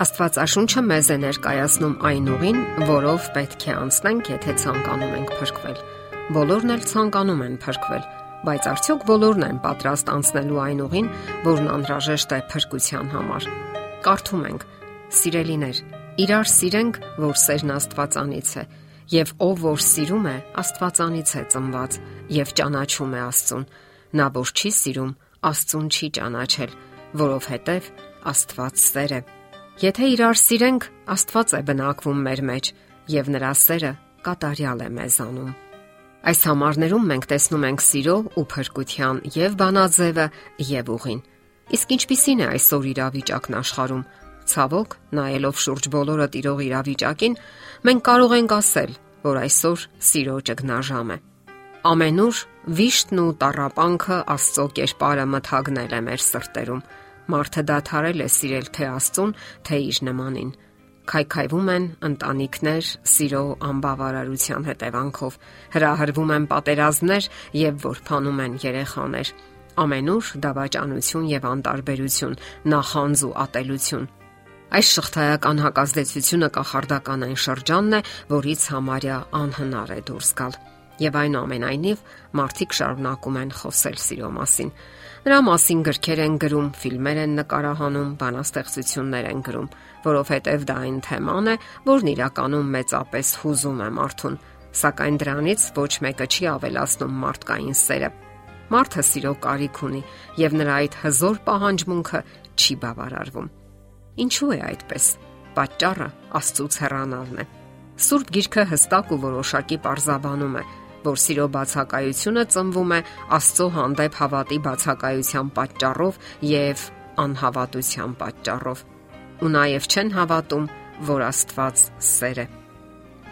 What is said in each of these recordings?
Աստվածաշունչը մեզ է ներկայացնում այն ուղին, որով պետք է անցնենք, եթե ցանկանում ենք փրկվել։ Բոլորն էլ ցանկանում են փրկվել, բայց արդյոք բոլորն են պատրաստ անցնելու այն ուղին, որն անհրաժեշտ է փրկության համար։ Կարդում ենք. Սիրելիներ, իրար սիրենք, որ սերն Աստվածանից է, եւ ով որ սիրում է, Աստվածանից է ծնված եւ ճանաչում է Աստծուն։ Նա որ չի սիրում, Աստծուն չի ճանաչել, որովհետեւ Աստված սեր է։ Եթե իրար սիրենք, Աստված է բնակվում մեր մեջ եւ նրա սերը կատարյալ է մեզանում։ Այս համարներում մենք տեսնում ենք սիրո ու փրկության եւ բանաձևը եւ ուղին։ Իսկ ինչպիսին է այսօր իրավիճակն աշխարհում։ Ցավոք, նայելով շուրջ բոլորը տիրող իրավիճակին, մենք կարող ենք ասել, որ այսօր սիրո ճգնաժամ է։ Ամենուր վիշտն ու տարապանքը Աստծո կերպարը մթագնել է մեր սրտերում Մարդը դադարել է սիրել թե Աստծուն, թե իր նմանին։ Քայքայվում են ընտանիքներ սիրո անբավարարության հետևանքով, հրահրվում են պատերազմներ եւ որփանում են երեխաներ։ Ամենուր դավաճանություն եւ անտարբերություն, նախանձ ու ատելություն։ Այս շղթայական հակազդեցությունը կախարդական այն շրջանն է, որից համարյա անհնար է դուրս գալ։ Եվ այնուամենայնիվ մարդիկ շարունակում են խոսել սիրո մասին։ Նրա մասին գրքեր են գրում, ֆիլմեր են նկարահանում, բանաստեղծություններ են գրում, որովհետև դա այն թեման է, որն իրականում մեծապես հուզում է մարդուն, սակայն դրանից ոչ մեկը չի ավելացնում մարդկային սերը։ Մարդը սիրո կարիք ունի եւ նրա այդ հզոր պահանջմունքը չի բավարարվում։ Ինչու է այդպես։ Պատճառը Աստծուց հեռանալն է։ Սուրբ Գիրքը հստակ ու որոշակի parzabanum է, որ սիրո բացակայությունը ծնվում է Աստծո հանդեպ հավատի բացակայության պատճառով եւ անհավատության պատճառով։ Ու նաեւ չեն հավատում, որ Աստված սեր է։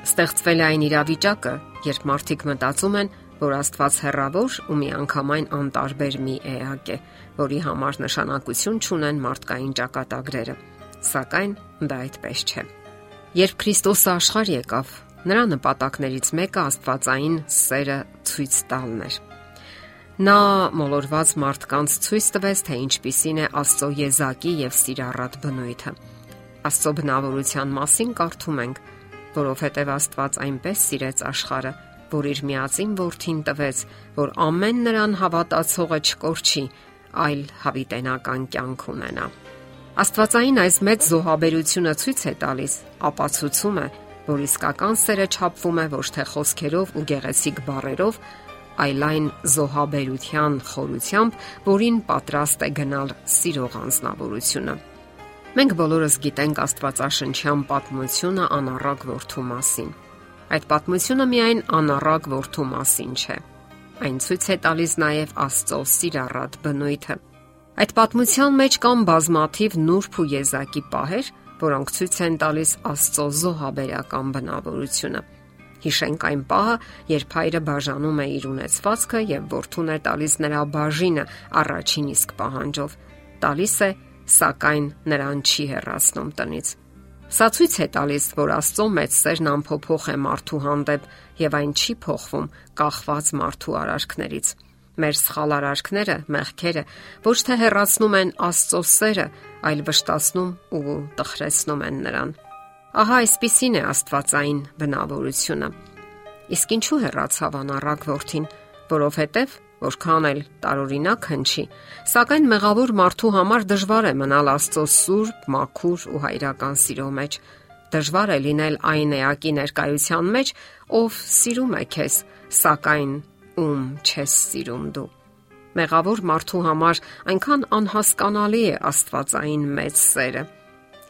Ստեղծվել է այն իրավիճակը, երբ մարդիկ մտածում են, որ Աստված հեռավոր ու միանգամայն անտարբեր մի էակ է, որի համար նշանակություն չունեն մարդկային ճակատագրերը։ Սակայն դա այդպես չէ։ Երբ Քրիստոսը աշխարհ եկավ, Նրա նպատակներից մեկը Աստվածային սերը ցույց տալն էր։ Նա մոլորված մարդկանց ցույց տվեց, թե ինչպիսին է Աստծո եզակի եւ սիրառատ բնույթը։ Աստծո բնավորության մասին կարդում ենք, որովհետև Աստված այնպես սիրեց աշխարը, որ իր միածին որդին տվեց, որ ամեն նրան հավատացողը չկորչի, այլ հավիտենական կյանք ունենա։ Աստվածային այս մեծ զոհաբերությունը ցույց է տալիս, ապացուցում է, որ իսկական սերը չափվում է ոչ թե խոսքերով ու գեղեցիկ բառերով, այլ այն զոհաբերության խորությամբ, որին պատրաստ է գնալ սիրող անznավորությունը։ Մենք բոլորս գիտենք Աստվածաշնչյան պատմությունը անառակ որդու մասին։ Այդ պատմությունը միայն անառակ որդու մասին չէ։ Այն ցույց է տալիս նաև Աստծո սիրառատ բնույթը։ Այդ պատմության մեջ կան բազմաթիվ նուրբ ու եզակի պահեր, որոնք ցույց են տալիս Աստծո զոհաբերական բնավորությունը։ Հիշենք այն պահը, երբ հայրը բաժանում է իր ունեցվածքը եւ որդուն է տալիս նրա բաժինը առաջին իսկ պահանջով։ Տալիս է, սակայն նրան չի հեռացնում տնից։ Սա ցույց է տալիս, որ Աստծո մեծ սերն ամփոփող է մարդու հանդեպ եւ այն չի փոխվում կախված մարդու արարքներից մեր սխալ արարքները, մեղքերը ոչ թե հեռացնում են Աստծո սերը, այլ վշտացնում ու տխրեցնում են նրան։ Ահա այսպիսին է Աստվածային բնավորությունը։ Իսկ ինչու հեռացավ անառակ որդին, որովհետև որքան էլ տարօրինակ հնչի, սակայն մեղավոր մարդու համար դժվար է մնալ Աստծո սուրբ, մաքուր ու հայրական սիրո մեջ։ Դժվար է լինել այն էակի ներկայության մեջ, ով սիրում է քեզ, սակայն ում չես սիրում դու։ Մեղավոր մարդու համար այնքան անհասկանալի է Աստվածային մեծ սերը։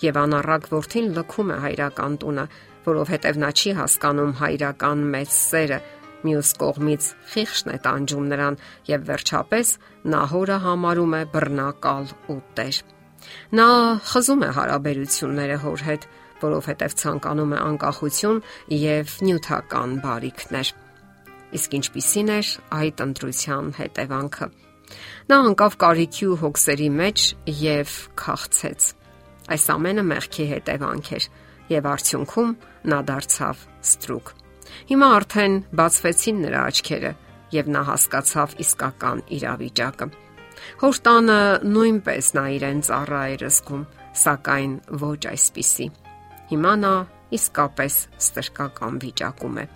Եվ անառակ որդին լքում է հայրական տունը, որովհետև նա չի հասկանում հայրական մեծ սերը, մյուս կողմից խիղճն է տանջում նրան եւ վերջապես նա հորը համարում է բռնակալ ու տեր։ Նա խզում է հարաբերությունները հոր հետ, որովհետև ցանկանում է անկախություն եւ նյութական բարիքներ։ Իսկ ինչպիսին էր այդ ընտրության հետևանքը։ Նա անկավ կարիքի ու հոգսերի մեջ եւ քաղցեց։ Այս ամենը մեղքի հետևանք էր եւ արդյունքում նա դարձավ ստրուկ։ Հիմա արդեն բացվեցին նրա աչքերը եւ նա հասկացավ իսկական իրավիճակը։ Հոր տանը նույնպես նա իրեն ծառա էր զգում, սակայն ոչ այսպիսի։ Հիմա նա իսկապես ստրկական վիճակում է։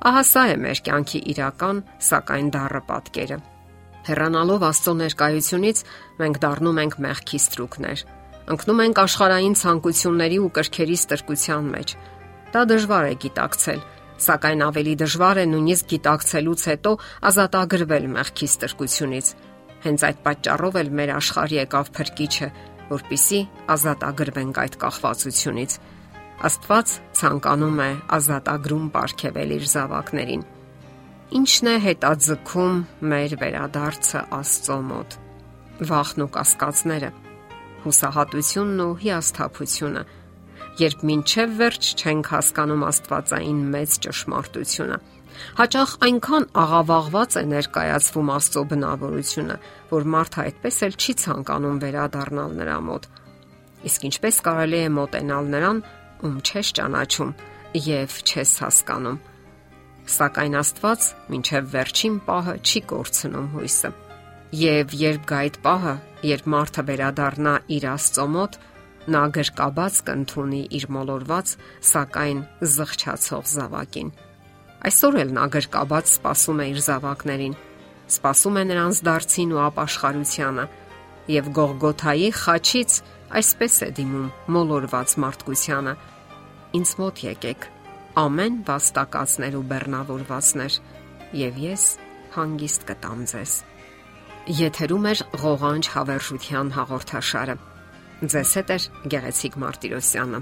Ահա սա է մեր կյանքի իրական, սակայն դառը պատկերը։ Հեռանալով Աստծո ներկայությունից մենք դառնում ենք մեղքի ստրուկներ։ Ընկնում ենք աշխարհային ցանկությունների ու կրքերի ստրկության մեջ։ Դա դժվար է գիտակցել, սակայն ավելի դժվար է նույնիսկ գիտակցելուց հետո ազատագրվել մեղքի ստրկությունից։ Հենց այդ պատճառով էլ մեր աշխարհի եկավ փրկիչը, որpիսի ազատագրվենք այդ կախվածությունից։ Աստված ցանկանում է ազատագրում ապարգևել իր զավակներին։ Ինչն է հետաձգում մեր վերադարձը Աստծո մոտ։ Վախն ու կասկածները, հուսահատությունն ու հիասթափությունը, երբ մինչև վերջ չենք հասկանում Աստվածային մեծ ճշմարտությունը Հաճախ այնքան աղավաղված է ներկայացվում Աստծո բնավորությունը, որ մարդը այդպես էլ չի ցանկանում վերադառնալ նրա մոտ։ Իսկ ինչպես կարելի է մոտենալ նրան, ում չես ճանաչում եւ չես հասկանում։ Սակայն Աստված մինչև վերջին պահը չի կորցնում հույսը։ Եվ երբ գա այդ պահը, երբ մարդը վերադառնա իր Աստծո մոտ, նա գրկաբաց կընթունի իր մոլորված, սակայն զղջացող զավակին։ Այսօր էլ նա գրկաբաց սпасում է իր զավակներին, սпасում է նրանց դարձին ու ապաշխարությանը, եւ Գողգոթայի խաչից այսպես է դիմում մոլորված մարդկությանը. Ինձ մոտ եկեք, ամեն վաստակածներ ու բեռնավորվածներ, եւ ես հանգիստ կտամ ձեզ։ Եթերում է ղողանջ հավերժության հաղորդաշարը։ Ձեզ հետ է Գեղեցիկ Մարտիրոսյանը։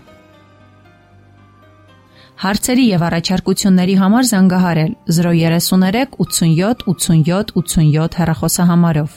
Հարցերի եւ առաջարկությունների համար զանգահարել 033 87 87 87 հեռախոսահամարով։